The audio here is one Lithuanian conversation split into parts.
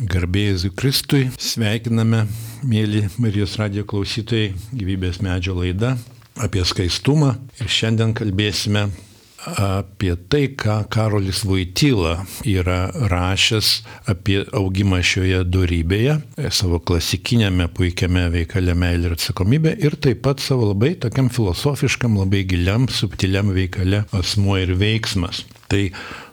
Garbėjai Kristui, sveikiname, mėly Marijos radijo klausytojai, gyvybės medžio laida apie skaistumą ir šiandien kalbėsime apie tai, ką Karolis Vaityla yra rašęs apie augimą šioje darybėje, savo klasikinėme puikiame veikale meilė ir atsakomybė ir taip pat savo labai tokiam filosofiškam, labai giliam, subtiliam veikale asmuo ir veiksmas. Tai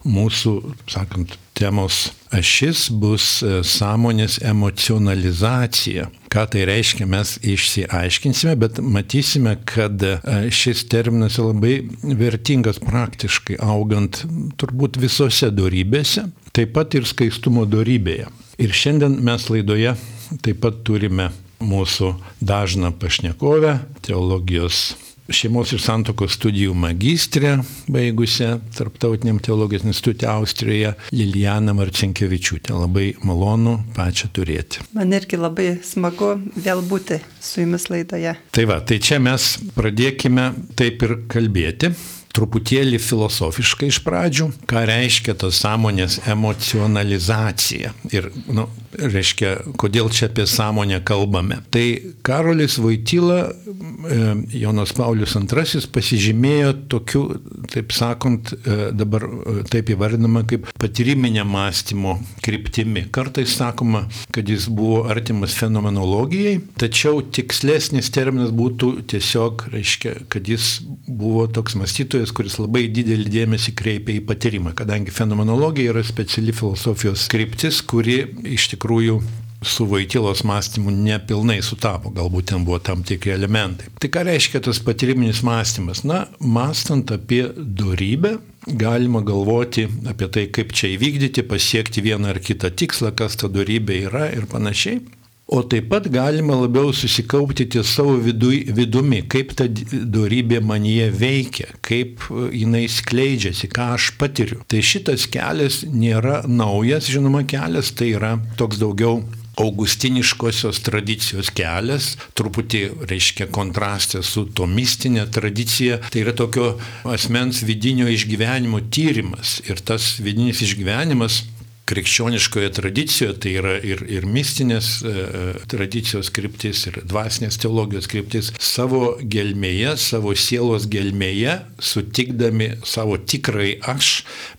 mūsų, sakant, temos ašis bus e, sąmonės emocionalizacija. Ką tai reiškia, mes išsiaiškinsime, bet matysime, kad e, šis terminas labai vertingas praktiškai augant turbūt visose darybėse, taip pat ir skaistumo darybėje. Ir šiandien mes laidoje taip pat turime mūsų dažną pašnekovę, teologijos šeimos ir santokos studijų magistrė, baigusią Tarptautiniam teologijos institutė Austrijoje, Liliana Marcinkievičiūtė. Labai malonu pačią turėti. Man irgi labai smagu vėl būti su jumis laidoje. Tai va, tai čia mes pradėkime taip ir kalbėti truputėlį filosofiškai iš pradžių, ką reiškia ta sąmonės emocionalizacija. Ir, nu, reiškia, kodėl čia apie sąmonę kalbame. Tai Karolis Vaityla, e, Jonas Paulius II pasižymėjo tokiu, taip sakant, e, dabar e, taip įvardinama kaip patyriminė mąstymo kryptimi. Kartais sakoma, kad jis buvo artimas fenomenologijai, tačiau tikslesnis terminas būtų tiesiog, reiškia, kad jis buvo toks mąstytojas, mokytojas, kuris labai didelį dėmesį kreipia į patyrimą, kadangi fenomenologija yra speciali filosofijos kryptis, kuri iš tikrųjų su Vaitilos mąstymu nepilnai sutapo, galbūt ten buvo tam tikri elementai. Tai ką reiškia tas patyriminis mąstymas? Na, mąstant apie darybę, galima galvoti apie tai, kaip čia įvykdyti, pasiekti vieną ar kitą tikslą, kas ta darybė yra ir panašiai. O taip pat galima labiau susikaupti ties savo vidu, vidumi, kaip ta darybė manyje veikia, kaip e, jinai skleidžiasi, ką aš patiriu. Tai šitas kelias nėra naujas, žinoma, kelias, tai yra toks daugiau augustiniškosios tradicijos kelias, truputį reiškia kontrastė su to mistinė tradicija, tai yra tokio asmens vidinio išgyvenimo tyrimas. Ir tas vidinis išgyvenimas krikščioniškoje tradicijoje, tai yra ir, ir mistinės e, e, tradicijos kryptis, ir dvasinės teologijos kryptis, savo gelmėje, savo sielos gelmėje, sutikdami savo tikrai aš,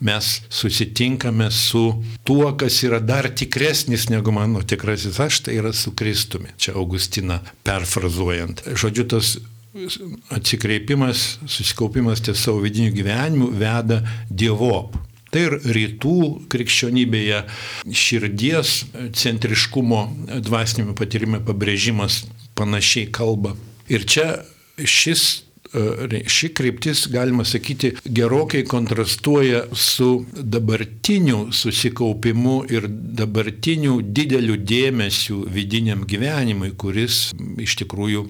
mes susitinkame su tuo, kas yra dar tikresnis negu mano tikrasis aš, tai yra su Kristumi. Čia Augustina perfrazuojant. Žodžiu, tas atsikreipimas, susikaupimas ties savo vidiniu gyvenimu veda dievop. Tai ir rytų krikščionybėje širdies centriškumo dvasinėme patyrime pabrėžimas panašiai kalba. Ir čia šis e, ši kryptis, galima sakyti, gerokai kontrastuoja su dabartiniu susikaupimu ir dabartiniu dideliu dėmesiu vidiniam gyvenimui, kuris iš tikrųjų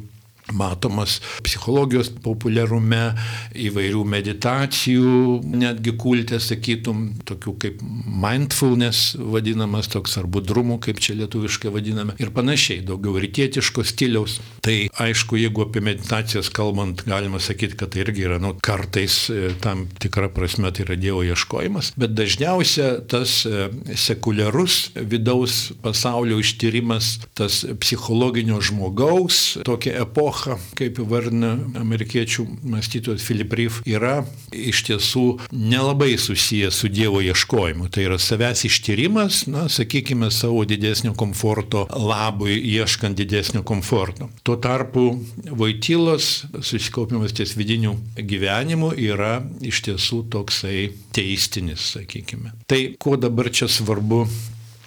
matomas psichologijos populiarume, įvairių meditacijų, netgi kultė, sakytum, tokių kaip mindfulness vadinamas, toks ar budrumų, kaip čia lietuviškai vadiname, ir panašiai, daugiau rytietiško stiliaus. Tai aišku, jeigu apie meditacijas kalbant, galima sakyti, kad tai irgi yra, nu, kartais e, tam tikra prasme tai yra Dievo ieškojimas, bet dažniausia tas e, sekuliarus vidaus pasaulio ištyrimas, tas psichologinio žmogaus, tokia epocha, epocha, kaip vardina amerikiečių mąstytojas Philip Reef, yra iš tiesų nelabai susijęs su Dievo ieškojimu. Tai yra savęs ištyrimas, na, sakykime, savo didesnio komforto labui, ieškant didesnio komforto. Tuo tarpu Vaitylos susikaupimas ties vidiniu gyvenimu yra iš tiesų toksai teistinis, sakykime. Tai kuo dabar čia svarbu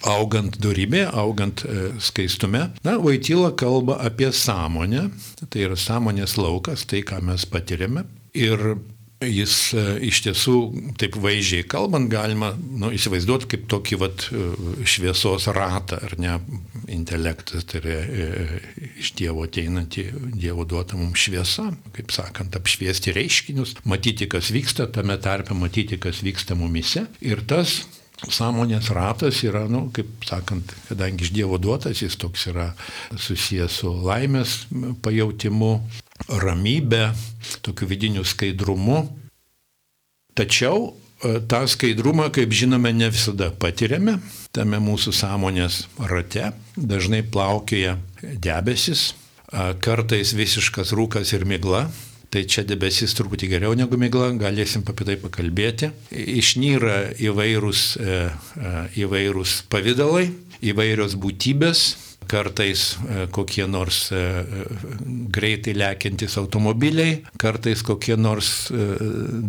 augant durybė, augant e, skaistume. Na, Vaityla kalba apie sąmonę, tai yra sąmonės laukas, tai ką mes patiriame. Ir jis e, iš tiesų, taip vaizdžiai kalbant, galima nu, įsivaizduoti kaip tokį vat, e, šviesos ratą, ar ne, intelektas, tai yra iš Dievo ateinanti, Dievo duota mums šviesa, kaip sakant, apšviesti reiškinius, matyti, kas vyksta tame tarpe, matyti, kas vyksta mumise. Ir tas sąmonės ratas yra, nu, kaip sakant, kadangi iš Dievo duotas, jis toks yra susijęs su laimės pajautimu, ramybė, tokiu vidiniu skaidrumu. Tačiau tą skaidrumą, kaip žinome, ne visada patiriame. Tame mūsų sąmonės rate dažnai plaukioja debesis, kartais visiškas rūkas ir migla. Tai čia debesis truputį geriau negu migla, galėsim apie tai pakalbėti. Išnyra įvairūs, e, e, įvairūs pavydalai, įvairios būtybės, kartais e, kokie nors e, greitai lekiantis automobiliai, kartais kokie nors e,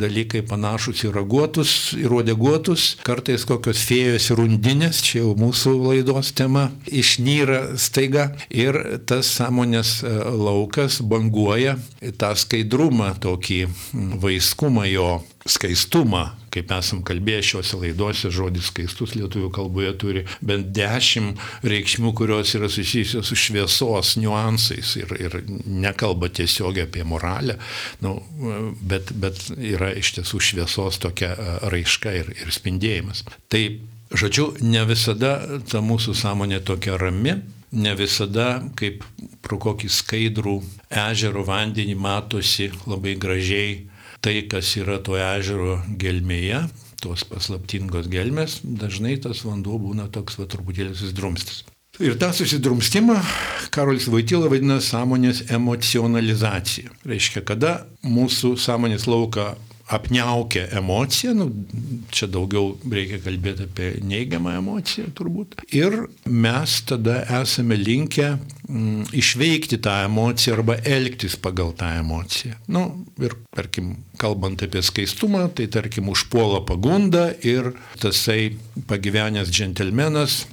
dalykai panašus į raguotus, į ruodeguotus, kartais kokios fėjos ir rundinės, čia jau mūsų laidos tema, išnyra staiga ir tas sąmonės laukas banguoja tą skaidrumą, tokį vaiskumą jo skaistumą, kaip esam kalbėję šiuose laiduose, žodis skaistus lietuvių kalboje turi bent dešimt reikšmių, kurios yra susijusios su šviesos niuansais ir, ir nekalba tiesiogiai apie moralę, nu, bet, bet yra iš tiesų šviesos tokia raiška ir, ir spindėjimas. Tai, žodžiu, ne visada ta mūsų sąmonė tokia rami, ne visada kaip pro kokį skaidrų ežero vandenį matosi labai gražiai tai, kas yra to ežero gelmėje, tos paslaptingos gelmės, dažnai tas vanduo būna toks va truputėlį susidrumstis. Ir tą susidrumstimą Karolis Vaitila vadina sąmonės emocionalizacija. Reiškia, kada mūsų sąmonės lauką apniaukia emocija, nu, čia daugiau reikia kalbėti apie neigiamą emociją turbūt. Ir mes tada esame linkę mm, išveikti tą emociją arba elgtis pagal tą emociją. Nu, ir tarkim, kalbant apie skaistumą, tai tarkim užpuola pagunda ir tasai pagyvenęs džentelmenas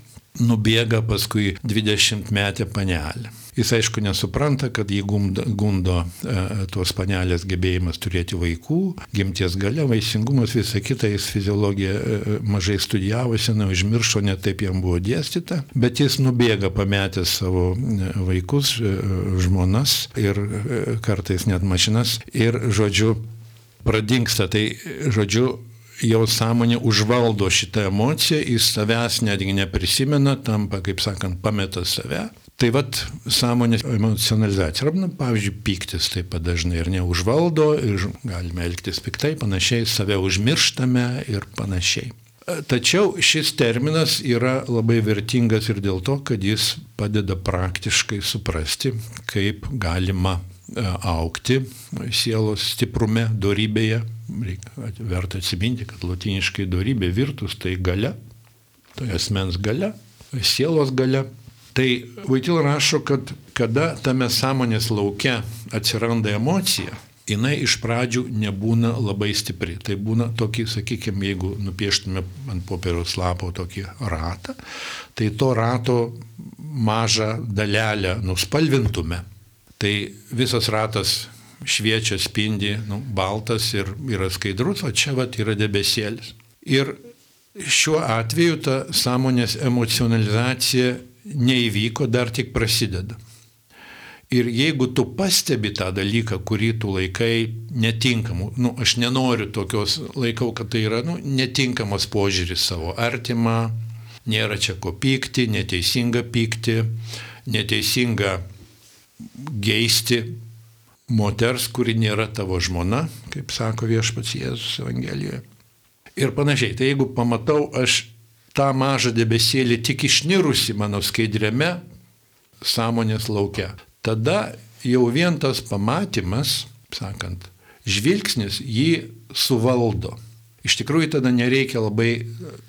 nubėga paskui 20 metę panelę. Jis aišku nesupranta, kad jį gundo, gundo e, tos panelės gebėjimas turėti vaikų, gimties gale, vaisingumas, visa kita, jis fiziologiją e, mažai studijavosi, neužmiršo, net taip jam buvo dėstyta, bet jis nubėga pametęs savo e, vaikus, e, žmonas ir e, kartais net mašinas ir, žodžiu, pradingsta. Tai, žodžiu, jo sąmonė užvaldo šitą emociją, jis savęs netgi neprisimena, tampa, kaip sakant, pameta save Tai vad sąmonės emocionalizacija. Arba, pavyzdžiui, pyktis taip pat dažnai ir neužvaldo, ir galime elgtis piktai, panašiai, save užmirštame ir panašiai. Tačiau šis terminas yra labai vertingas ir dėl to, kad jis padeda praktiškai suprasti, kaip galima e, aukti sielos stiprume, dorybėje. Reikia verta atsiminti, kad latiniškai dorybė virtus tai gale, tai asmens gale, sielos gale. Tai Vaitil rašo, kad kada tame sąmonės laukia atsiranda emocija, jinai iš pradžių nebūna labai stipri. Tai būna tokį, sakykime, jeigu nupieštume ant popieriaus lapo tokį ratą, tai to rato mažą dalelę nuspalvintume. Tai visas ratas šviečia, spindi, nu, baltas ir yra skaidrus, o čia vat yra debesėlis. Ir šiuo atveju ta sąmonės emocionalizacija neįvyko, dar tik prasideda. Ir jeigu tu pastebi tą dalyką, kurį tu laikai netinkamu, nu, aš nenoriu tokios, laikau, kad tai yra nu, netinkamas požiūris savo artimą, nėra čia ko pykti, neteisinga pykti, neteisinga geisti moters, kuri nėra tavo žmona, kaip sako viešpats Jėzus Evangelijoje. Ir panašiai. Tai jeigu pamatau aš tą mažą debesėlį tik išnirusi mano skaidriame sąmonės laukia. Tada jau vien tas pamatymas, sakant, žvilgsnis jį suvaldo. Iš tikrųjų tada nereikia labai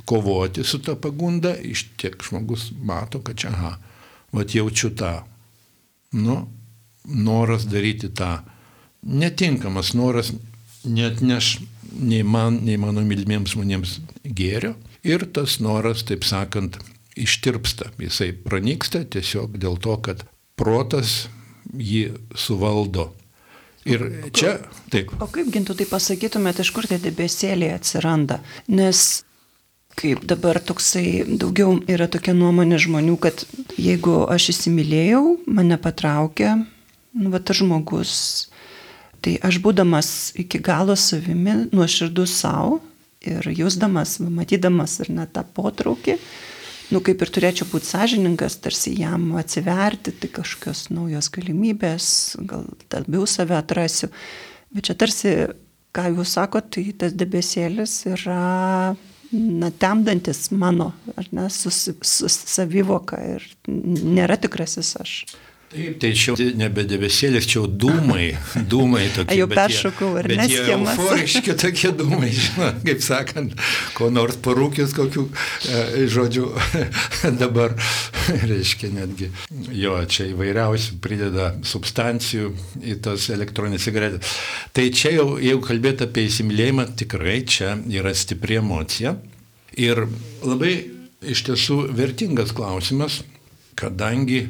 kovoti su ta pagunda, iš tiek žmogus mato, kad čia, aha, vat jaučiu tą, nu, noras daryti tą. Netinkamas noras net neš nei man, nei mano mylimiems žmonėms gėrio, ir tas noras, taip sakant, ištirpsta. Jisai pranyksta tiesiog dėl to, kad protas jį suvaldo. Ir čia taip. O kaip gintų tai pasakytumėte, iš kur tie debesėliai atsiranda? Nes kaip dabar toksai, daugiau yra tokia nuomonė žmonių, kad jeigu aš įsimylėjau, mane patraukia, nu, va tas žmogus, tai aš būdamas iki galo savimi, nuoširdus savo, ir jausdamas, matydamas ir net tą potraukį, nu kaip ir turėčiau būti sąžininkas, tarsi jam atsiverti, tai kažkokios naujos galimybės, gal labiau save atrasiu. Bet čia tarsi ką jūs sakote, tai tas debesėlis yra na, temdantis mano, ar ne, su, su savivoka ir nėra tikrasis aš. Taip, tai čia nebe debesėlis, čia dūmai, dūmai tokie. Jau peršokau, ar ne? Euforiški tokie dūmai, žinot, kaip sakant, ko nors parūkis kokių e, žodžių dabar, reiškia netgi, jo, čia įvairiausių prideda substancijų į tas elektroninės cigaretės. Tai čia jau, jeigu kalbėt apie įsimylėjimą, tikrai čia yra stipri emocija. Ir labai iš tiesų vertingas klausimas, kadangi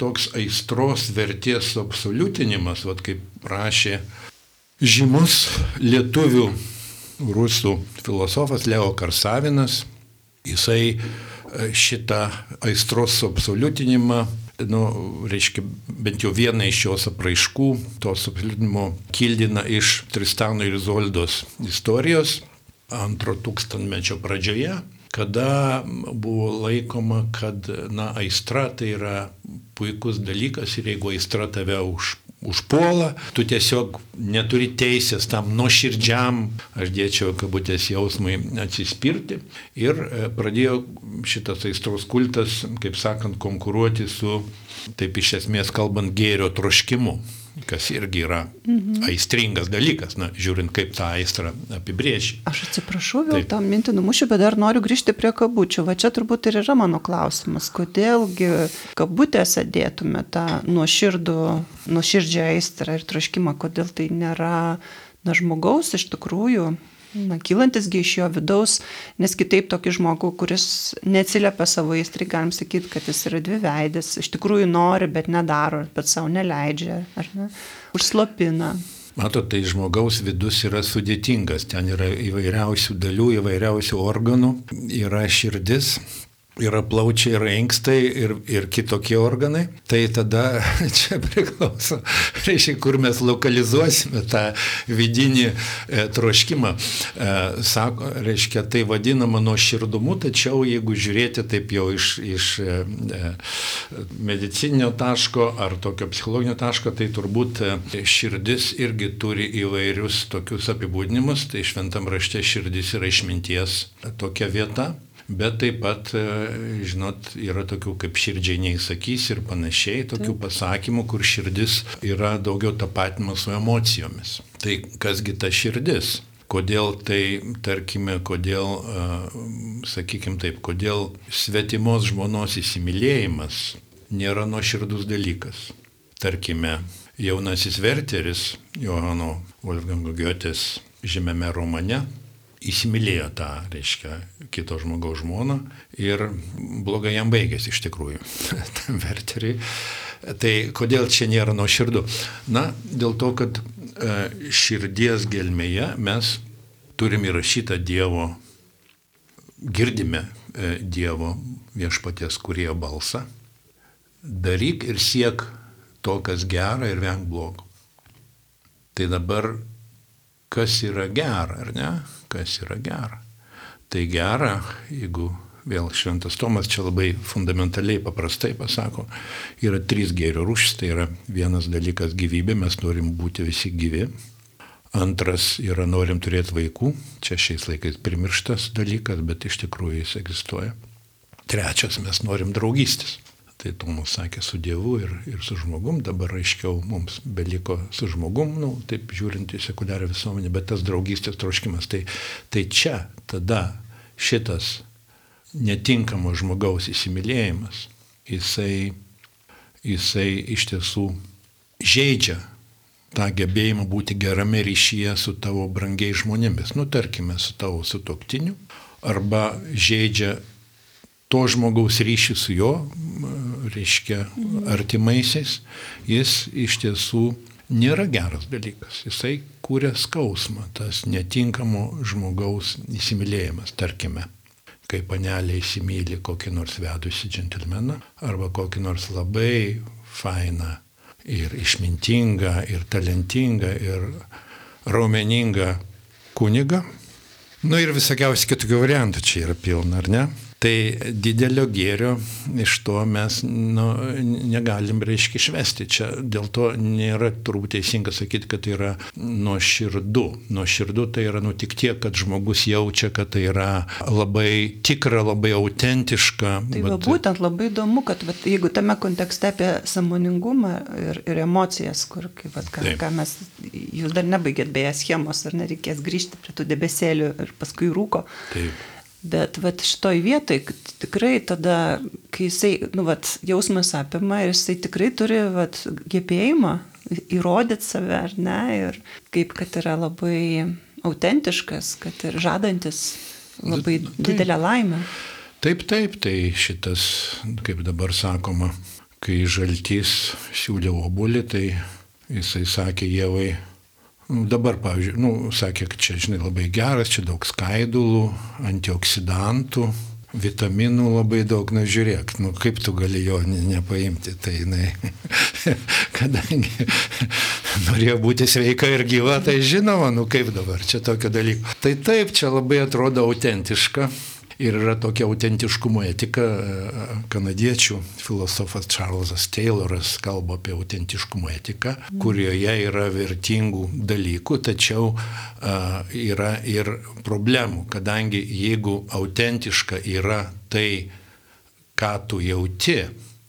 toks aistros vertės absoliutinimas, vad kaip prašė žymus lietuvių rusų filosofas Leo Karsavinas, jisai e, šitą aistros absoliutinimą, nu, reiškia, bent jau vieną iš jos apraiškų, to absoliutinimo kildina iš Tristano ir Izoldos istorijos antro tūkstantmečio pradžioje, kada buvo laikoma, kad na, aistra tai yra puikus dalykas ir jeigu aistra tave už, užpuola, tu tiesiog neturi teisės tam nuoširdžiam, aš dėčiau kabutės jausmai atsispirti. Ir e, pradėjo šitas aistros kultas, kaip sakant, konkuruoti su, taip iš esmės kalbant, gėrio troškimu kas irgi yra mhm. aistringas dalykas, na, žiūrint, kaip tą aistrą apibrėži. Aš atsiprašau, vėl tą mintį numušiu, bet dar noriu grįžti prie kabučių. Va čia turbūt ir yra mano klausimas, kodėlgi kabutėse dėtume tą nuoširdų, nuoširdžią aistrą ir troškimą, kodėl tai nėra na, žmogaus iš tikrųjų na, kylantisgi iš jo vidaus, nes kitaip tokį žmogų, kuris neatsiliepia savo įstrai, galim sakyti, kad jis yra dviveidės, iš tikrųjų nori, bet nedaro, bet savo neleidžia, ar ne, užslopina. Matot, tai žmogaus vidus yra sudėtingas, ten yra įvairiausių dalių, įvairiausių organų, yra širdis, yra plaučiai ir inkstai ir, ir kitokie organai, tai tada čia priklauso, reiškia, kur mes lokalizuosime tą vidinį e, troškimą. E, sako, reiškia, tai vadinama nuo širdumu, tačiau jeigu žiūrėti taip jau iš, iš e, e, medicinio taško ar tokio psichologinio taško, tai turbūt e, širdis irgi turi įvairius tokius apibūdinimus, tai šventam rašte širdis yra išminties tokia vieta Bet taip pat, e, žinot, yra tokių kaip širdžiai neįsakys ir panašiai, tokių taip. pasakymų, kur širdis yra daugiau tapatima su emocijomis. Tai kasgi ta širdis? Kodėl tai, tarkime, kodėl, e, sakykime taip, kodėl svetimos žmonos įsimylėjimas nėra nuoširdus dalykas. Tarkime, jaunasis Verteris, Johano Wolfgango Goetės žymiame romane, įsimylėjo tą, reiškia, kito žmogaus žmoną ir blogai jam baigėsi iš tikrųjų, tam verteriai. Tai kodėl čia nėra nuo širdų? Na, dėl to, kad e, širdies gelmėje mes turim įrašytą Dievo, girdime e, Dievo viešpaties kurie balsą. Daryk ir siek to, kas gera ir venk blogo. Tai dabar kas yra gera, ar ne? Kas yra gera. Tai gera, jeigu vėl šventas Tomas čia labai fundamentaliai paprastai pasako, yra trys gėrio rūšis, tai yra vienas dalykas gyvybė, mes norim būti visi gyvi. Antras yra norim turėti vaikų, čia šiais laikais primirštas dalykas, bet iš tikrųjų jis egzistuoja. Trečias mes norim draugystės. Tai Tomas sakė su Dievu ir, ir su žmogum, dabar aiškiau mums beliko su žmogum, nu, taip žiūrint į sekuliarią visuomenę, bet tas draugystės troškimas. Tai, tai čia tada šitas netinkamo žmogaus įsimylėjimas, jisai, jisai iš tiesų žaidžia tą gebėjimą būti gerame ryšyje su tavo brangiai žmonėmis, nu tarkime, su tavo sutoktiniu, arba žaidžia to žmogaus ryšį su jo, reiškia, artimaisiais, jis iš tiesų nėra geras dalykas. Jisai kūrė skausmą, tas netinkamo žmogaus įsimylėjimas, tarkime kai panelė įsimylė kokį nors vedusi džentelmeną arba kokį nors labai fainą ir išmintingą ir talentingą ir raumeningą kunigą. Na nu ir visokiausi kitokių variantų čia yra pilna, ar ne? Tai didelio gėrio iš to mes nu, negalim, reiškia, išvesti. Čia dėl to nėra turbūt teisinga sakyti, kad tai yra nuoširdu. Nuoširdu tai yra nu tik tiek, kad žmogus jaučia, kad tai yra labai tikra, labai autentiška. Tai va, būtent labai įdomu, kad va, jeigu tame kontekste apie samoningumą ir, ir emocijas, kur, kaip, va, ką, Taip. ką mes, jūs dar nebaigėt beje schemos, ar nereikės grįžti prie tų debesėlių ir paskui rūko. Taip. Bet vat, šitoj vietoj tikrai tada, kai jisai, nu, vat, jausmas apima ir jisai tikrai turi vat, gebėjimą įrodyti save, ar ne, ir kaip kad yra labai autentiškas, kad ir žadantis labai taip, didelę laimę. Taip, taip, tai šitas, kaip dabar sakoma, kai žaltys siūlė obulį, tai jisai sakė Jėvai, dabar, pavyzdžiui, nu, sakė, kad čia, žinai, labai geras, čia daug skaidulų, antioksidantų, vitaminų labai daug, na žiūrėk, nu kaip tu gali jo nepaimti, tai jinai, kadangi norėjo būti sveika ir gyva, tai žinoma, nu kaip dabar, čia tokio dalyko. Tai taip, čia labai atrodo autentiška, Ir yra tokia autentiškumo etika, kanadiečių filosofas Charlesas Tayloras kalba apie autentiškumo etiką, kurioje yra vertingų dalykų, tačiau a, yra ir problemų, kadangi jeigu autentiška yra tai, ką tu jauti,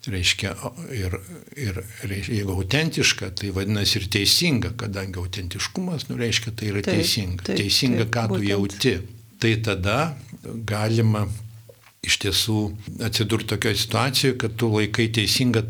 reiškia, ir, ir reiškia, jeigu autentiška, tai vadinasi ir teisinga, kadangi autentiškumas, nu, reiškia, tai yra taip, teisinga. Taip, teisinga, taip, ką būtent. tu jauti. Tai tada galima iš tiesų atsidurti tokioje situacijoje, kad tu laikai teisinga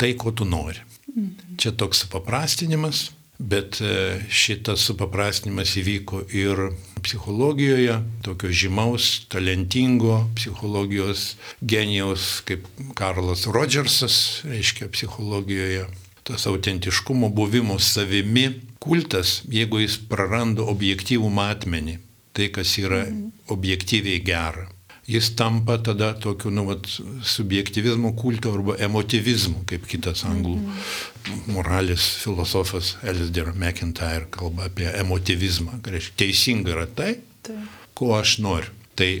tai, ko tu nori. Mhm. Čia toks supaprastinimas, bet e, šitas supaprastinimas įvyko ir psichologijoje, tokio žymaus, talentingo psichologijos genijaus kaip Karlas Rodžersas, reiškia psichologijoje. Tas autentiškumo buvimo savimi kultas, jeigu jis praranda objektyvų matmenį, tai, kas yra mhm. objektyviai gera. Jis tampa tada tokiu, nu, vat, subjektivizmo kulto arba emotivizmu, kaip kitas anglų mhm. moralės filosofas Elsder McIntyre kalba apie emotivizmą. Reiškia, teisinga yra tai, tai, ko aš noriu. Tai,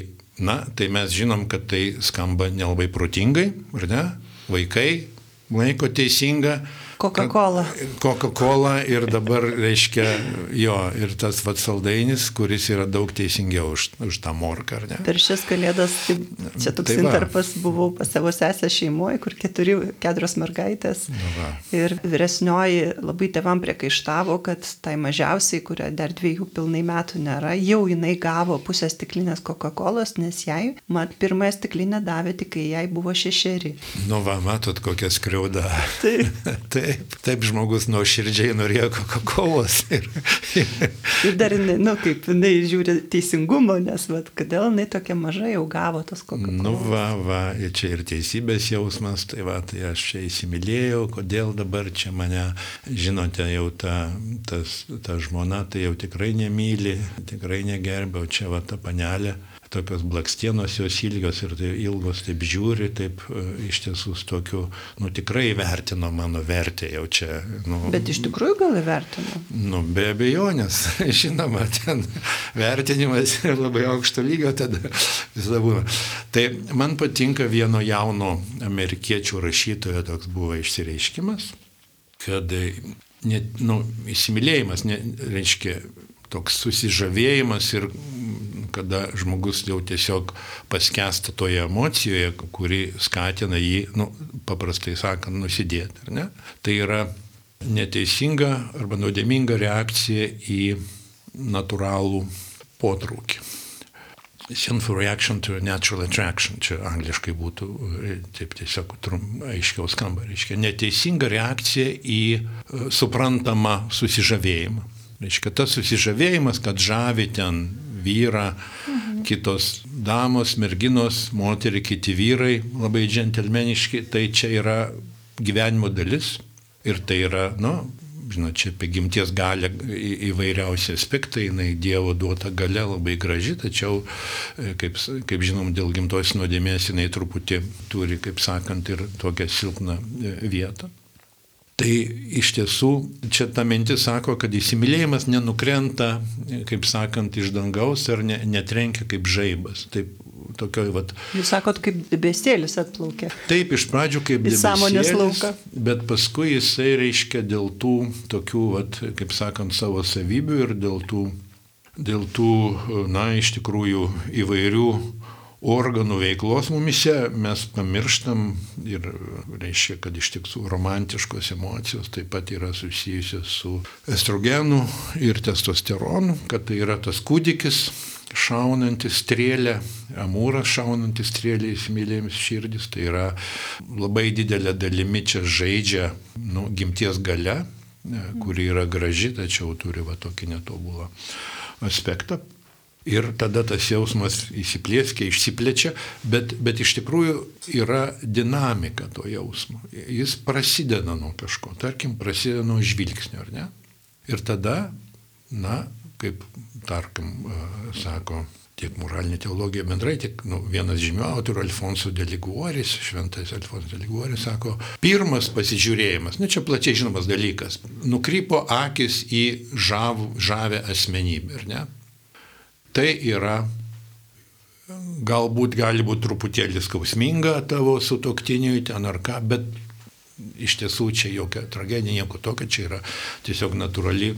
na, tai mes žinom, kad tai skamba nelabai protingai, ar ne? Vaikai laiko teisinga, Coca-Cola. Coca-Cola ir dabar, reiškia, jo, ir tas vat saldainis, kuris yra daug teisingiau už, už tą morką, ar ne? Per šias kalėdas, tai čia toks tai interpas buvau pas savo sesę šeimoje, kur keturi, keturios mergaitės. Nu va. ir vyresnioji labai tevam priekaištavo, kad tai mažiausiai, kuria dar dviejų pilnai metų nėra, jau jinai gavo pusę stiklinės Coca-Cola, nes jai, mat, pirmąją stiklinę davė tik, kai jai buvo šešeri. Nu va, matot, kokia skriauda. Tai. tai Taip, taip žmogus nuoširdžiai norėjo Coca-Colos. Ir, ir dar, jinai, nu, kaip jinai žiūri teisingumo, nes, vat, kodėl jinai tokia maža jau gavo tos Coca-Colos. Nu, va, va, ir čia ir teisybės jausmas, tai va, tai aš čia įsimylėjau, kodėl dabar čia mane, žinote, jau ta, tas, ta žmona tai jau tikrai nemyli, tikrai negerbė, o čia va ta panelė tokios blakstienos jos ilgios ir tai ilgos taip žiūri, taip e, iš tiesų su tokiu, nu tikrai vertino mano vertę jau čia. Nu, Bet iš tikrųjų gal įvertino? Nu, be abejonės, žinoma, ten vertinimas labai aukšto lygio tada visada būna. Tai man patinka vieno jauno amerikiečių rašytojo toks buvo išsireiškimas, kad net, nu, įsimylėjimas, ne, reiškia, toks susižavėjimas ir kada žmogus jau tiesiog paskesta toje emocijoje, kuri skatina jį, nu, paprastai sakant, nusidėti. Tai yra neteisinga arba nuodėminga reakcija į natūralų potraukį. Sinful reaction to natural attraction, čia angliškai būtų, taip tiesiog trum, aiškiau skamba, reiškia neteisinga reakcija į uh, suprantamą susižavėjimą. Reiškia tas susižavėjimas, kad žavi ten vyrą, mhm. kitos damos, merginos, moterį, kiti vyrai, labai džentelmeniški, tai čia yra gyvenimo dalis ir tai yra, nu, žinot, čia apie gimties galę įvairiausi aspektai, jinai Dievo duota gale labai graži, tačiau, e, kaip, kaip žinom, dėl gimtos nuodėmės jinai truputį turi, kaip sakant, ir tokią silpną e, vietą. Tai iš tiesų čia ta mintis sako, kad įsimylėjimas nenukrenta, kaip sakant, iš dangaus ar ne, netrenkia kaip žaibas. Taip tokioj, vat. Jūs sakot, kaip debesėlis atplaukė. Taip, iš pradžių kaip Į sąmonės lauką. Bet paskui jisai reiškia dėl tų tokių, vat, kaip sakant, savo savybių ir dėl tų, dėl tų, na, iš tikrųjų įvairių organų veiklos mumise mes pamirštam ir reiškia, kad iš tiesų romantiškos emocijos taip pat yra susijusios su estrogenu ir testosteronu, kad tai yra tas kūdikis šaunantis strėlę, amūras šaunantis strėlę įsimylėjams širdis, tai yra labai didelė dalimi čia žaidžia nu, gimties gale, kuri yra graži, tačiau turi va tokį netobulą aspektą ir tada tas jausmas įsiplėskia, išsiplečia, bet, bet iš tikrųjų yra dinamika to jausmo. Jis prasideda nuo kažko, tarkim, prasideda nuo žvilgsnio, ar ne? Ir tada, na, kaip, tarkim, sako tiek moralinė teologija bendrai, tiek nu, vienas žymių autorių, Alfonso Deliguoris, šventas Alfonso Deliguoris, sako, pirmas pasižiūrėjimas, nu čia plačiai žinomas dalykas, nukrypo akis į žav, žavę asmenybę, ar ne? Tai yra galbūt gali būti truputėlį skausminga tavo sutoktiniui ten ar ką, bet iš tiesų čia jokia tragedija, nieko tokio, čia yra tiesiog natūrali e,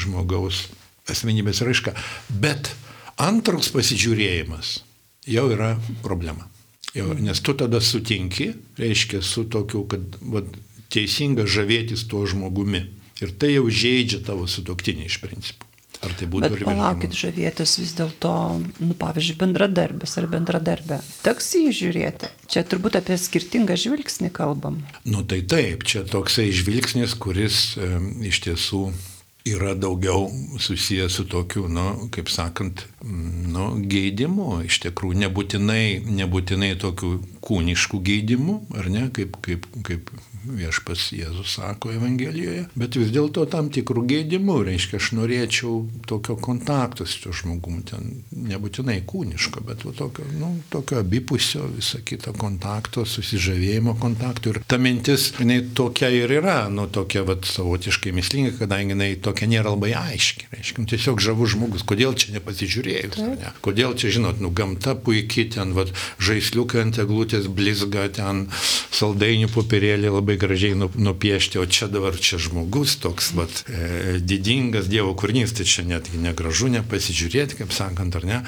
žmogaus asmenybės raiška. Bet antras pasižiūrėjimas jau yra problema. Jau, nes tu tada sutinki, reiškia, su tokiu, kad va, teisinga žavėtis tuo žmogumi. Ir tai jau žaidžia tavo sutoktinį iš principo. Ar tai būtų Bet palaukit, žavėtis vis dėlto, nu, pavyzdžiui, bendradarbis ar bendradarbė. Teks jį žiūrėti. Čia turbūt apie skirtingą žvilgsnį kalbam. Nu tai taip, čia toksai žvilgsnis, kuris e, iš tiesų yra daugiau susijęs su tokiu, nu, kaip sakant, nu, geidimu. Iš tikrųjų, nebūtinai, nebūtinai tokiu kūnišku geidimu, ar ne, kaip, kaip, kaip viešpas Jėzus sako Evangelijoje, bet vis dėlto tam tikrų gėdimų, reiškia, aš norėčiau tokio kontakto su tuo žmogum, ten nebūtinai kūniško, bet va, tokio, nu, tokio abipusio, visą kitą kontakto, susižavėjimo kontakto. Ir ta mintis, jinai tokia ir yra, nu, tokia va, savotiškai mislinga, kadangi jinai tokia nėra labai aiški. Reiškia, nu, tiesiog žavus žmogus, kodėl čia nepasižiūrėjus, ne? kodėl čia, žinot, nu, gamta puikiai, ten va, žaisliukai ant eglutės blizga, ten saldainių popierėlį labai gražiai nu, nupiešti, o čia dabar čia žmogus toks, vat, e, didingas Dievo kūrinys, tai čia netgi negražu nepasižiūrėti, kaip sakant, ar ne.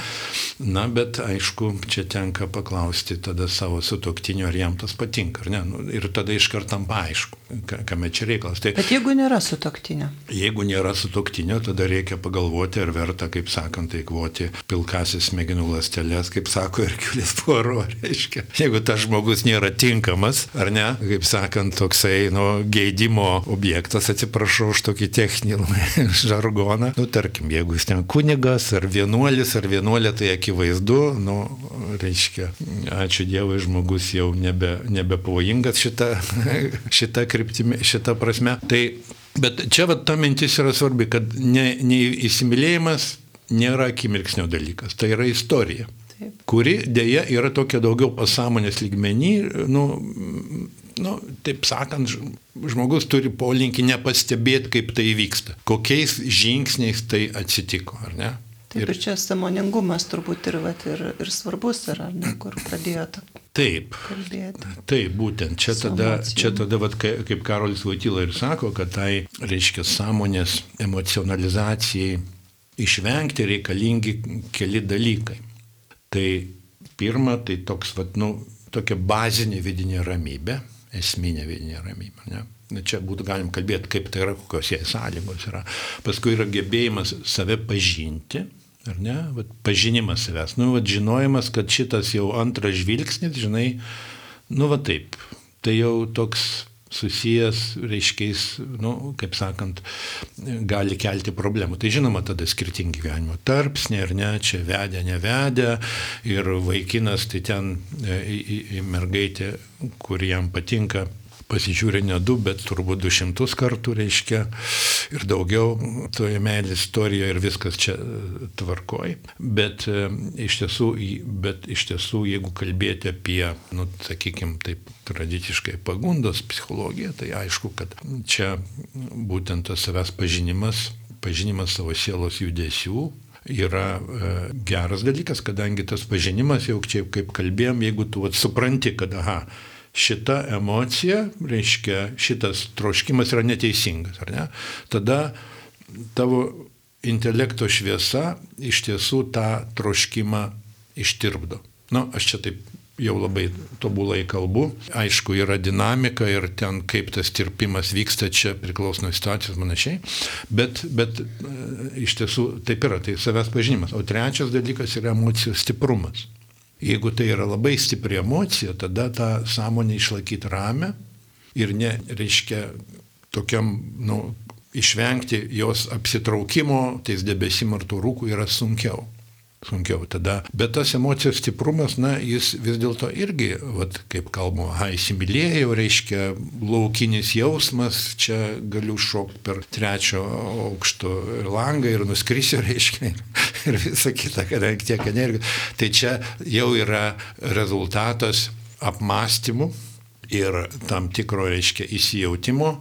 Na, bet aišku, čia tenka paklausti tada savo sutoktinio, ar jam tas patinka, ar ne. Nu, ir tada iš kartam paaišku, kame čia reikalas. Tai, bet jeigu nėra sutoktinio? Jeigu nėra sutoktinio, tada reikia pagalvoti, ar verta, kaip sakant, eikvoti pilkasis smegenų lastelės, kaip sako Irkiulis Poro, reiškia. Jeigu tas žmogus nėra tinkamas, ar ne, kaip sakant, toksai, nu, geidimo objektas, atsiprašau už tokį techninį žargoną. Nu, tarkim, jeigu jis ten kunigas ar vienuolis ar vienuolė, tai akivaizdu, nu, reiškia, ačiū Dievui, žmogus jau nebe, nebe pavojingas šitą, šitą kryptimį, šitą prasme. Tai, bet čia va ta mintis yra svarbi, kad ne, ne įsimylėjimas nėra akimirksnio dalykas, tai yra istorija. Taip. kuri dėja yra tokia daugiau pasąmonės lygmenį, nu, nu, taip sakant, žmogus turi polinkį nepastebėti, kaip tai vyksta, kokiais žingsniais tai atsitiko, ar ne? Taip, ir, čia samoningumas turbūt ir, vat, ir, ir svarbus yra, ne, kur pradėjote. Taip, kalbėti. taip, būtent čia tada, čia tada vat, kaip Karolis Vaitila ir sako, kad tai reiškia sąmonės emocionalizacijai išvengti reikalingi keli dalykai. Tai pirma, tai toks, vat, nu, tokia bazinė vidinė ramybė, esminė vidinė ramybė. Ne? Čia būtų galim kalbėti, kaip tai yra, kokios jai sąlygos yra. Paskui yra gebėjimas save pažinti, ar ne? Vat pažinimas savęs. Nu, vat žinojimas, kad šitas jau antras žvilgsnis, žinai, nu, va taip. Tai jau toks susijęs, reiškiais, nu, kaip sakant, gali kelti problemų. Tai žinoma, tada skirtingi gyvenimo tarpsniai, ar ne, čia vedė, nevedė, ir vaikinas, tai ten e, mergaitę, kur jam patinka, pasižiūrė ne du, bet turbūt du šimtus kartų reiškia ir daugiau toje meilės istorijoje ir viskas čia e, tvarkoj. Bet, e, iš tiesų, bet iš tiesų, jeigu kalbėti apie, nu, sakykime, taip tradiciškai pagundos psichologiją, tai aišku, kad čia būtent tas savęs pažinimas, pažinimas savo sielos judesių, yra e, geras dalykas, kadangi tas pažinimas, jau čia kaip kalbėjom, jeigu tu vat, supranti, kad aha, šita emocija, reiškia, šitas troškimas yra neteisingas, ar ne? Tada tavo intelekto šviesa iš tiesų tą troškimą ištirpdo. Na, nu, aš čia taip jau labai tobulai kalbu. Aišku, yra dinamika ir ten kaip tas tirpimas vyksta, čia priklauso nuo situacijos panašiai, bet, bet e, iš tiesų taip yra, tai savęs pažinimas. O trečias dalykas yra emocijų stiprumas. Jeigu tai yra labai stipri emocija, tada tą sąmonę išlaikyti ramę ir ne, reiškia, tokiam, nu, išvengti jos apsitraukimo, tais debesim ar tų rūkų yra sunkiau sunkiau tada. Bet tas emocijos stiprumas, na, jis vis dėlto irgi, vat, kaip kalbu, ha, įsimylėjau, reiškia, laukinis jausmas, čia galiu šokti per trečio aukšto langą ir nuskrisiu, reiškia, ir visa kita, kadangi tiek energijos. Tai čia jau yra rezultatas apmąstymų ir tam tikro, reiškia, įsijautimo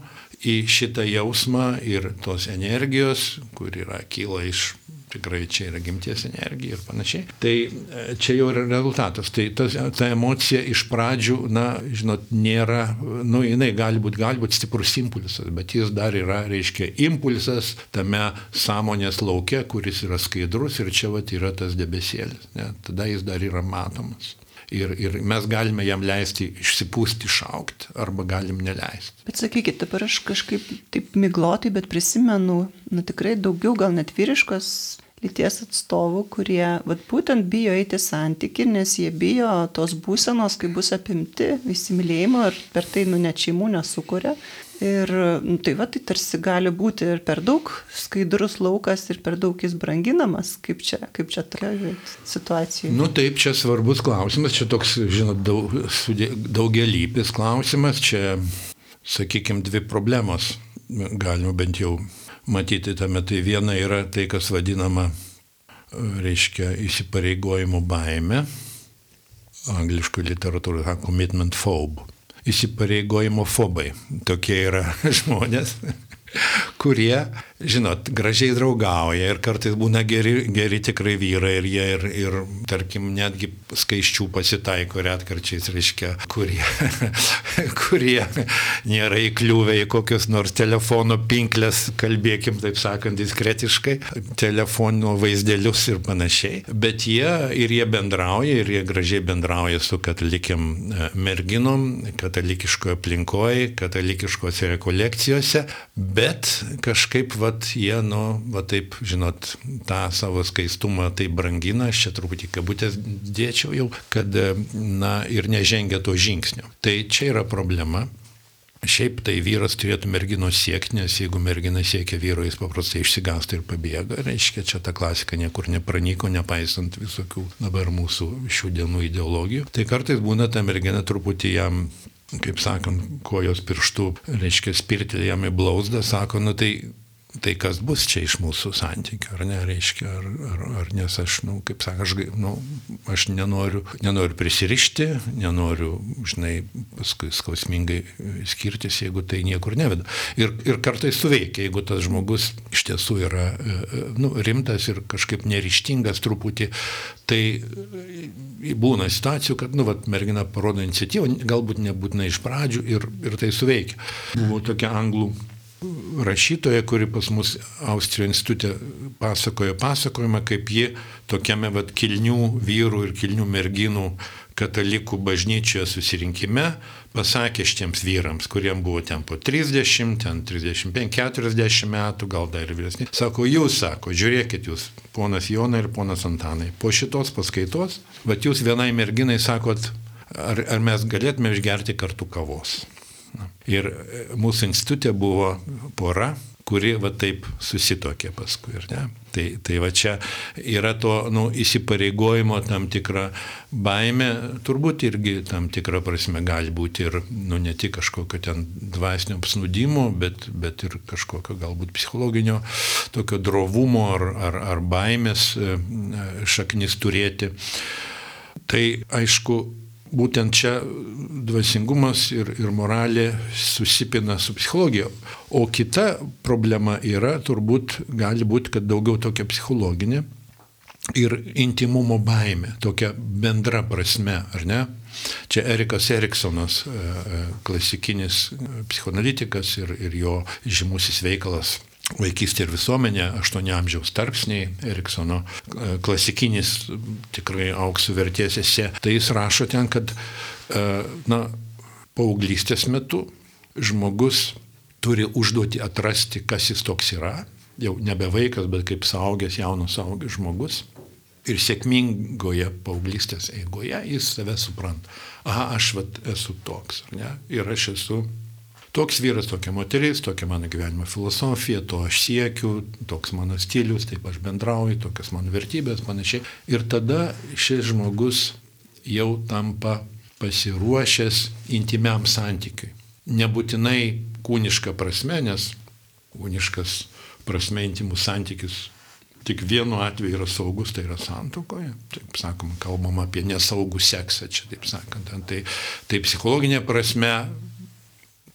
į šitą jausmą ir tos energijos, kur yra kyla iš tikrai čia yra gimties energija ir panašiai. Tai e, čia jau yra rezultatas. Tai tas, ta emocija iš pradžių, na, žinot, nėra, nu, jinai gali būti, gali būti stiprus impulsas, bet jis dar yra, reiškia, impulsas tame sąmonės laukia, kuris yra skaidrus ir čia vat yra tas debesėlis. Ne? Tada jis dar yra matomas. Ir, ir mes galime jam leisti išsipūsti, išaukti, arba galim neleisti. Bet sakykit, dabar aš kažkaip taip miglotai, bet prisimenu, nu tikrai daugiau gal net vyriškos lyties atstovų, kurie vat, būtent bijo eiti santyki, nes jie bijo tos būsenos, kai bus apimti įsimylėjimo ir per tai nu net šeimų nesukuria. Ir nu, tai va, tai tarsi gali būti ir per daug skaidrus laukas ir per daug jis branginamas, kaip čia, kaip čia tokia situacija. Nu taip, čia svarbus klausimas, čia toks, žinot, daug, daugelypis klausimas, čia, sakykime, dvi problemos galima bent jau matyti tame. Tai viena yra tai, kas vadinama, reiškia, įsipareigojimo baime, angliškų literatūrų commitment phobe. Įsipareigojimo fobai. Tokie yra žmonės, kurie žinot, gražiai draugauja ir kartais būna geri, geri tikrai vyrai ir jie ir, ir tarkim, netgi skaiščių pasitaiko retkarčiais, reiškia, kurie, kurie nėra įkliuvę į kokius nors telefono pinklės, kalbėkim taip sakant, diskretiškai, telefono vaizdelius ir panašiai. Bet jie ir jie bendrauja, ir jie gražiai bendrauja su katalikiam e, merginom, katalikiškoje aplinkoje, katalikiškose rekolekcijose, bet kažkaip vat jie, nu, va taip, žinot, tą savo skaistumą taip brangina, aš čia truputį kabutės dėčiau jau, kad, na, ir nežengia to žingsnio. Tai čia yra problema. Šiaip tai vyras turėtų merginos siekti, nes jeigu mergina siekia vyro, jis paprastai išsigąsta ir pabėga. Reiškia, čia ta klasika niekur nepranyko, nepaisant visokių dabar mūsų šių dienų ideologijų. Tai kartais būna ta mergina truputį jam kaip sakant, kojos pirštų, reiškia, spirtelė jam į blauzdą, sako, nu tai tai kas bus čia iš mūsų santykių, ar ne, reiškia, ar, ar, ar nes aš, na, nu, kaip sakai, aš, nu, aš nenoriu, nenoriu prisirišti, nenoriu, žinai, paskui skausmingai skirtis, jeigu tai niekur neveda. Ir, ir kartais suveikia, jeigu tas žmogus iš tiesų yra nu, rimtas ir kažkaip neryštingas truputį, tai būna situacijų, kad, nu, vat, mergina parodo iniciatyvą, galbūt nebūtinai iš pradžių ir, ir tai suveikia. Buvo tokia anglų rašytoja, kuri pas mus Austrijo institutė pasakojo pasakojimą, kaip ji tokiame vat, kilnių vyrų ir kilnių merginų katalikų bažnyčioje susirinkime pasakė šitiems vyrams, kuriems buvo ten po 30, ten 35, 40 metų, gal dar ir vyresni. Sako, jūs, sako, žiūrėkit jūs, ponas Jonai ir ponas Antanai, po šitos paskaitos, bet jūs vienai merginai sakot, ar, ar mes galėtume išgerti kartu kavos. Ir e, mūsų institutė buvo pora, kuri va taip susitokė paskui. Tai, tai va čia yra to nu, įsipareigojimo tam tikra baime, turbūt irgi tam tikra prasme gali būti ir nu, ne tik kažkokio ten dvasinio apsnudimo, bet, bet ir kažkokio galbūt psichologinio tokio drovumo ar, ar, ar baimės e, šaknis turėti. Tai aišku, būtent čia dvasingumas ir, ir moralė susipina su psichologija. O kita problema yra, turbūt gali būti, kad daugiau tokia psichologinė, ir intimumo baime, tokia bendra prasme, ar ne? Čia Erikas Eriksonas, e, e, klasikinis psichoanalitikas ir, ir jo žymusis veikalas vaikystė ir visuomenė, 8 amžiaus tarpsniai, Eriksono e, klasikinis tikrai auksų vertės esė. Tai jis rašo ten, kad na, paauglystės metu žmogus turi užduoti atrasti, kas jis toks yra, jau nebe vaikas, bet kaip saugęs, jaunas saugęs žmogus ir sėkmingoje paauglystės eigoje jis save supranta. Aha, aš vat, esu toks. Ne? Ir aš esu toks vyras, tokia moteris, tokia mano gyvenimo filosofija, to aš siekiu, toks mano stilius, taip aš bendrauju, tokias mano vertybės, panašiai. Ir tada šis žmogus jau tampa pasiruošęs intimiam santykiui. Nebūtinai kūniška prasme, nes kūniškas prasme intimus santykis tik vienu atveju yra saugus, tai yra santokoje. Taip sakom, kalbam apie nesaugų seksą čia, taip sakant. Tai, tai psichologinė prasme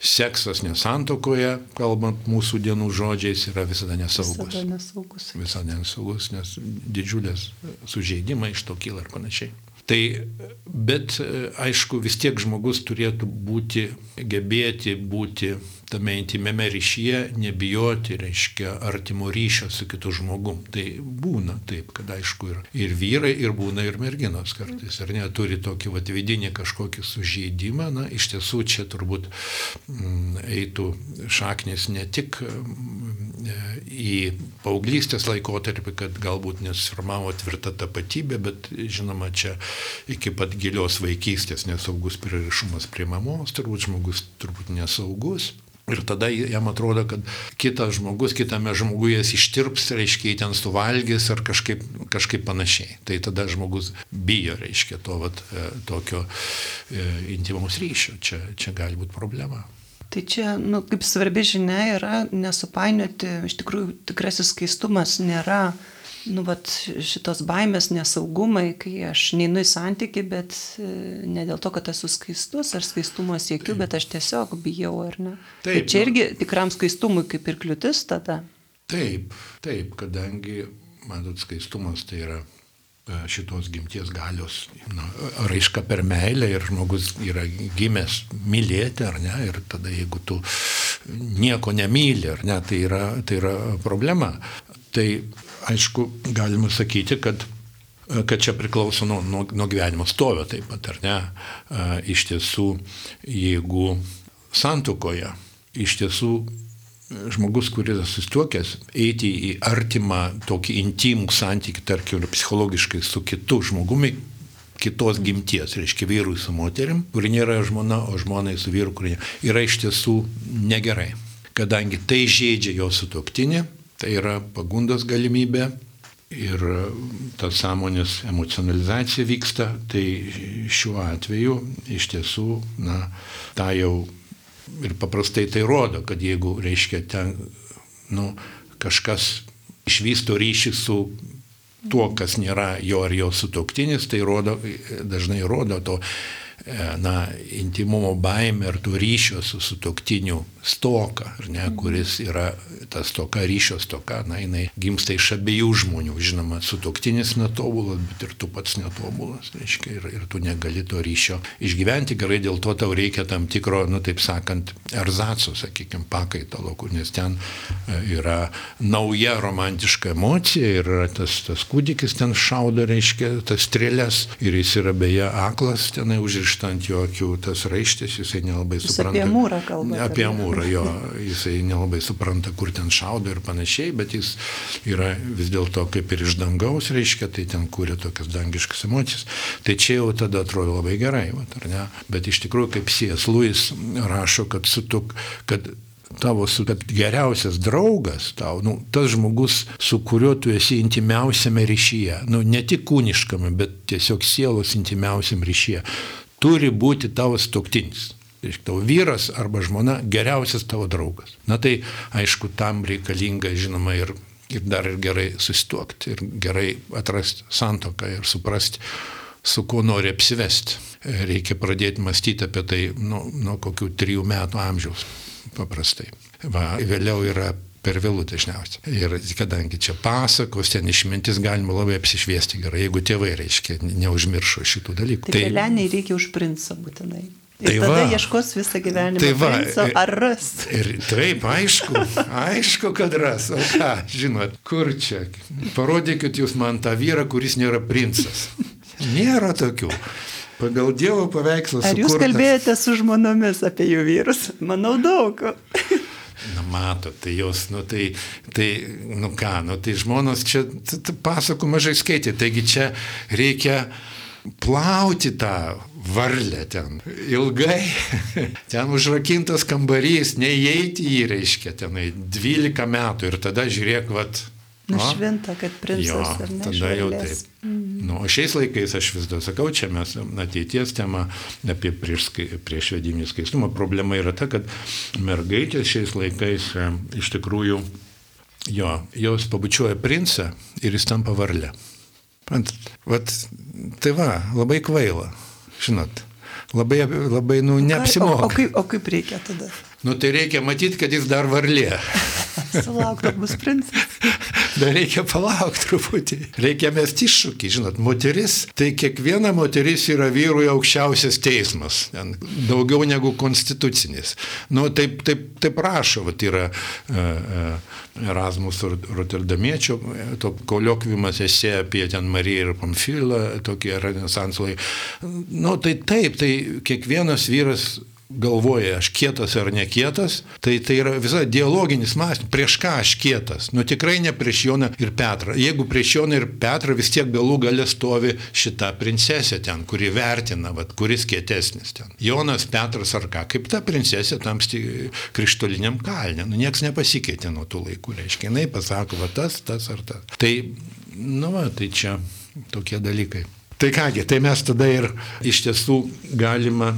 seksas nesantokoje, kalbant mūsų dienų žodžiais, yra visada nesaugus. Visada nesaugus. Visada nesaugus, nes didžiulės sužeidimai iš to kyla ir panašiai. Tai, bet aišku, vis tiek žmogus turėtų būti, gebėti būti tame intimėme ryšyje nebijoti, reiškia, artimo ryšio su kitu žmogum. Tai būna taip, kad aišku ir, ir vyrai, ir būna ir merginos kartais, ar ne, turi tokį vat, vidinį kažkokį sužeidimą, na, iš tiesų čia turbūt m, mm, eitų šaknis ne tik m, į paauglystės laikotarpį, kad galbūt nesuformavo tvirta tapatybė, bet žinoma, čia iki pat gilios vaikystės nesaugus pririšumas prie mamos, turbūt žmogus turbūt nesaugus. Ir tada jam atrodo, kad kitas žmogus, kitame žmoguje jis ištirps, reiškia, ten suvalgys ar kažkaip, kažkaip panašiai. Tai tada žmogus bijo, reiškia, to vat, e, tokio e, intimaus ryšio. Čia, čia gali būti problema. Tai čia, nu, kaip svarbi žinia yra nesupainioti, iš tikrųjų tikrasis skaistumas nėra nu, vat, šitos baimės, nesaugumai, kai aš neinu į santyki, bet e, ne dėl to, kad esu skaistus ar skaistumo siekiu, bet aš tiesiog bijau, ar ne? Taip. Ir čia irgi tikram skaistumui kaip ir kliūtis tada. Taip, taip, kadangi, matot, skaistumas tai yra e, šitos gimties galios na, raiška per meilę ir žmogus yra gimęs mylėti, ar ne, ir tada jeigu tu nieko nemyli, ar ne, tai yra, tai yra problema. Tai aišku, galima sakyti, kad kad čia priklauso nuo, nuo, nuo gyvenimo stovio taip pat, ar ne? Iš tiesų, jeigu santukoje, iš tiesų žmogus, kuris susituokęs, eiti į artimą tokį intimų santykių, tarkim, psichologiškai su kitu žmogumi, kitos gimties, reiškia vyrui su moterim, kuri nėra žmona, o žmonai su vyru, kuri yra iš tiesų negerai. Kadangi tai žaidžia jo sutoktinį, Tai yra pagundos galimybė ir ta sąmonės emocionalizacija vyksta, tai šiuo atveju iš tiesų, na, tą jau ir paprastai tai rodo, kad jeigu, reiškia, ten, nu, kažkas išvysto ryšį su tuo, kas nėra jo ar jo sutoktinis, tai rodo, dažnai rodo to na, intimumo baimė ir tų ryšio su sutoktiniu stoka, ne, mhm. kuris yra tas stoka, ryšio stoka, na, jinai gimsta iš abiejų žmonių. Žinoma, sutoktinis netobulas, bet ir tu pats netobulas, reiškia, ir, ir tu negali to ryšio išgyventi gerai, dėl to tau reikia tam tikro, nu, taip sakant, erzaco, sakykime, pakaitalo, nes ten e, yra nauja romantiška emocija ir tas, tas kūdikis ten šaudo, reiškia, tas strėlės ir jis yra beje aklas tenai užrištas užrišta ant jo akių tas raištis, jisai nelabai Jis supranta. Apie mūrą kalba. Apie mūrą, jo, jisai nelabai supranta, kur ten šaudo ir panašiai, bet jis yra vis dėlto kaip ir iš dangaus, reiškia, tai ten kūrė tokias dangiškas emocijas. Tai čia jau tada atrodo labai gerai, va, ar ne? Bet iš tikrųjų, kaip Sijas Luis rašo, kad, sutuk, kad tavo su, kad geriausias draugas tau, nu, tas žmogus, su kuriuo tu esi intimiausiame ryšyje, nu, ne tik kūniškame, bet tiesiog sielos intimiausiam ryšyje turi būti tavo stoktinis. Reiškia, tavo vyras arba žmona geriausias tavo draugas. Na tai aišku, tam reikalinga, žinoma, ir, ir dar ir gerai susituokti, ir gerai atrasti santoką ir suprasti, su kuo nori apsivesti. Reikia pradėti mąstyti apie tai nuo nu kokių trijų metų amžiaus paprastai. Va, vėliau yra per vėlų dažniausiai. Ir kadangi čia pasakos, ten išmintis galima labai apsišviesti gerai, jeigu tėvai, reiškia, neužmiršo šitų dalykų. Tai, tai leniai reikia už princą būtinai. Ir tai tada va, ieškos visą gyvenimą. Tai va, princo, ar ras? Ir taip, aišku, aišku, kad ras. O ką, žinot, kur čia? Parodykit jūs man tą vyrą, kuris nėra princas. Nėra tokių. Pagal Dievo paveikslą. Ar jūs kalbėjote su žmonomis apie jų vyrus? Manau daug. Na, mato, tai jos, nu tai, tai, nu ką, nu tai žmonos čia pasakų mažai skaitė, taigi čia reikia plauti tą varlę ten ilgai, ten užrakintas kambarys, neįeiti į jį reiškia tenai 12 metų ir tada žiūrėk, vat, Nušvinta, kad princas jo? Tada jau taip. Mm. Nu, o šiais laikais aš vis dar sakau, čia mes ateities tema apie prieš, prieš vedinį skaistumą. Problema yra ta, kad mergaitės šiais laikais e, iš tikrųjų, jo, jos pabučiuoja princą ir jis tampa varlę. Ant, vat, tai va, labai kvaila, žinot. Labai, labai nu, neapsimoka. O, o, kaip, o kaip reikia tada? Nu tai reikia matyti, kad jis dar varlė. Sulaukti bus princas. Dar reikia palaukti truputį. Reikia mesti iššūkį, žinot, moteris, tai kiekviena moteris yra vyrui aukščiausias teismas, daugiau negu konstitucinis. Nu, taip, taip, taip rašo, vat, yra uh, Erasmus Rotterdamiečio, to koliokvimas esė apie ten Mariją ir Pamfilą, tokie renesanslai. Nu, tai taip, tai kiekvienas vyras galvoja, aš kietas ar nekietas, tai tai yra visa dialoginis mąstymas, prieš ką aš kietas. Nu tikrai ne prieš Joną ir Petrą. Jeigu prieš Joną ir Petrą vis tiek galų galę stovi šita princesė ten, kuri vertina, vat, kuris kietesnis ten. Jonas, Petras ar ką, kaip ta princesė tam krištoliniam kalnė. Nu niekas nepasikeitė nuo tų laikų, reiškia, jinai pasako, va tas, tas ar tas. Tai, nu va, tai čia tokie dalykai. Tai kągi, tai mes tada ir iš tiesų galima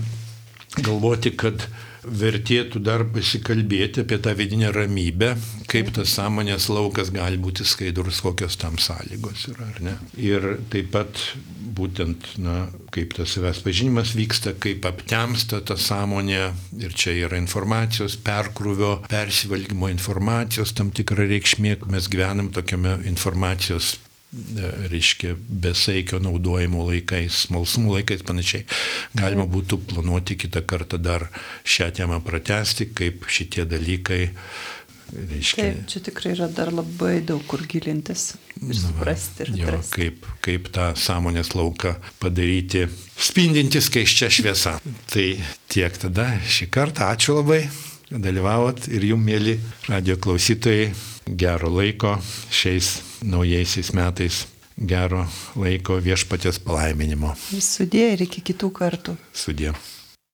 galvoti, kad vertėtų dar pasikalbėti apie tą vidinę ramybę, kaip tas sąmonės laukas gali būti skaidrus, kokios tam sąlygos yra, ar ne. Ir taip pat būtent, na, kaip tas savęs pažinimas vyksta, kaip aptemsta ta sąmonė ir čia yra informacijos perkrūvio, persivalgymo informacijos tam tikra reikšmė, mes gyvenam tokiame informacijos reiškia, besaikio naudojimo laikais, smalsumų laikais panašiai. Galima būtų planuoti kitą kartą dar šią temą pratesti, kaip šitie dalykai. Reiškia, Taip, čia tikrai yra dar labai daug kur gilintis ir suprasti. Ir jo, kaip, kaip tą sąmonės lauką padaryti spindinti skaiščia šviesa. Tai tiek tada šį kartą. Ačiū labai, dalyvavot ir jum, mėly radio klausytojai, gero laiko šiais naujaisiais metais gero laiko viešpatės palaiminimo. Sudė ir iki kitų kartų. Sudė.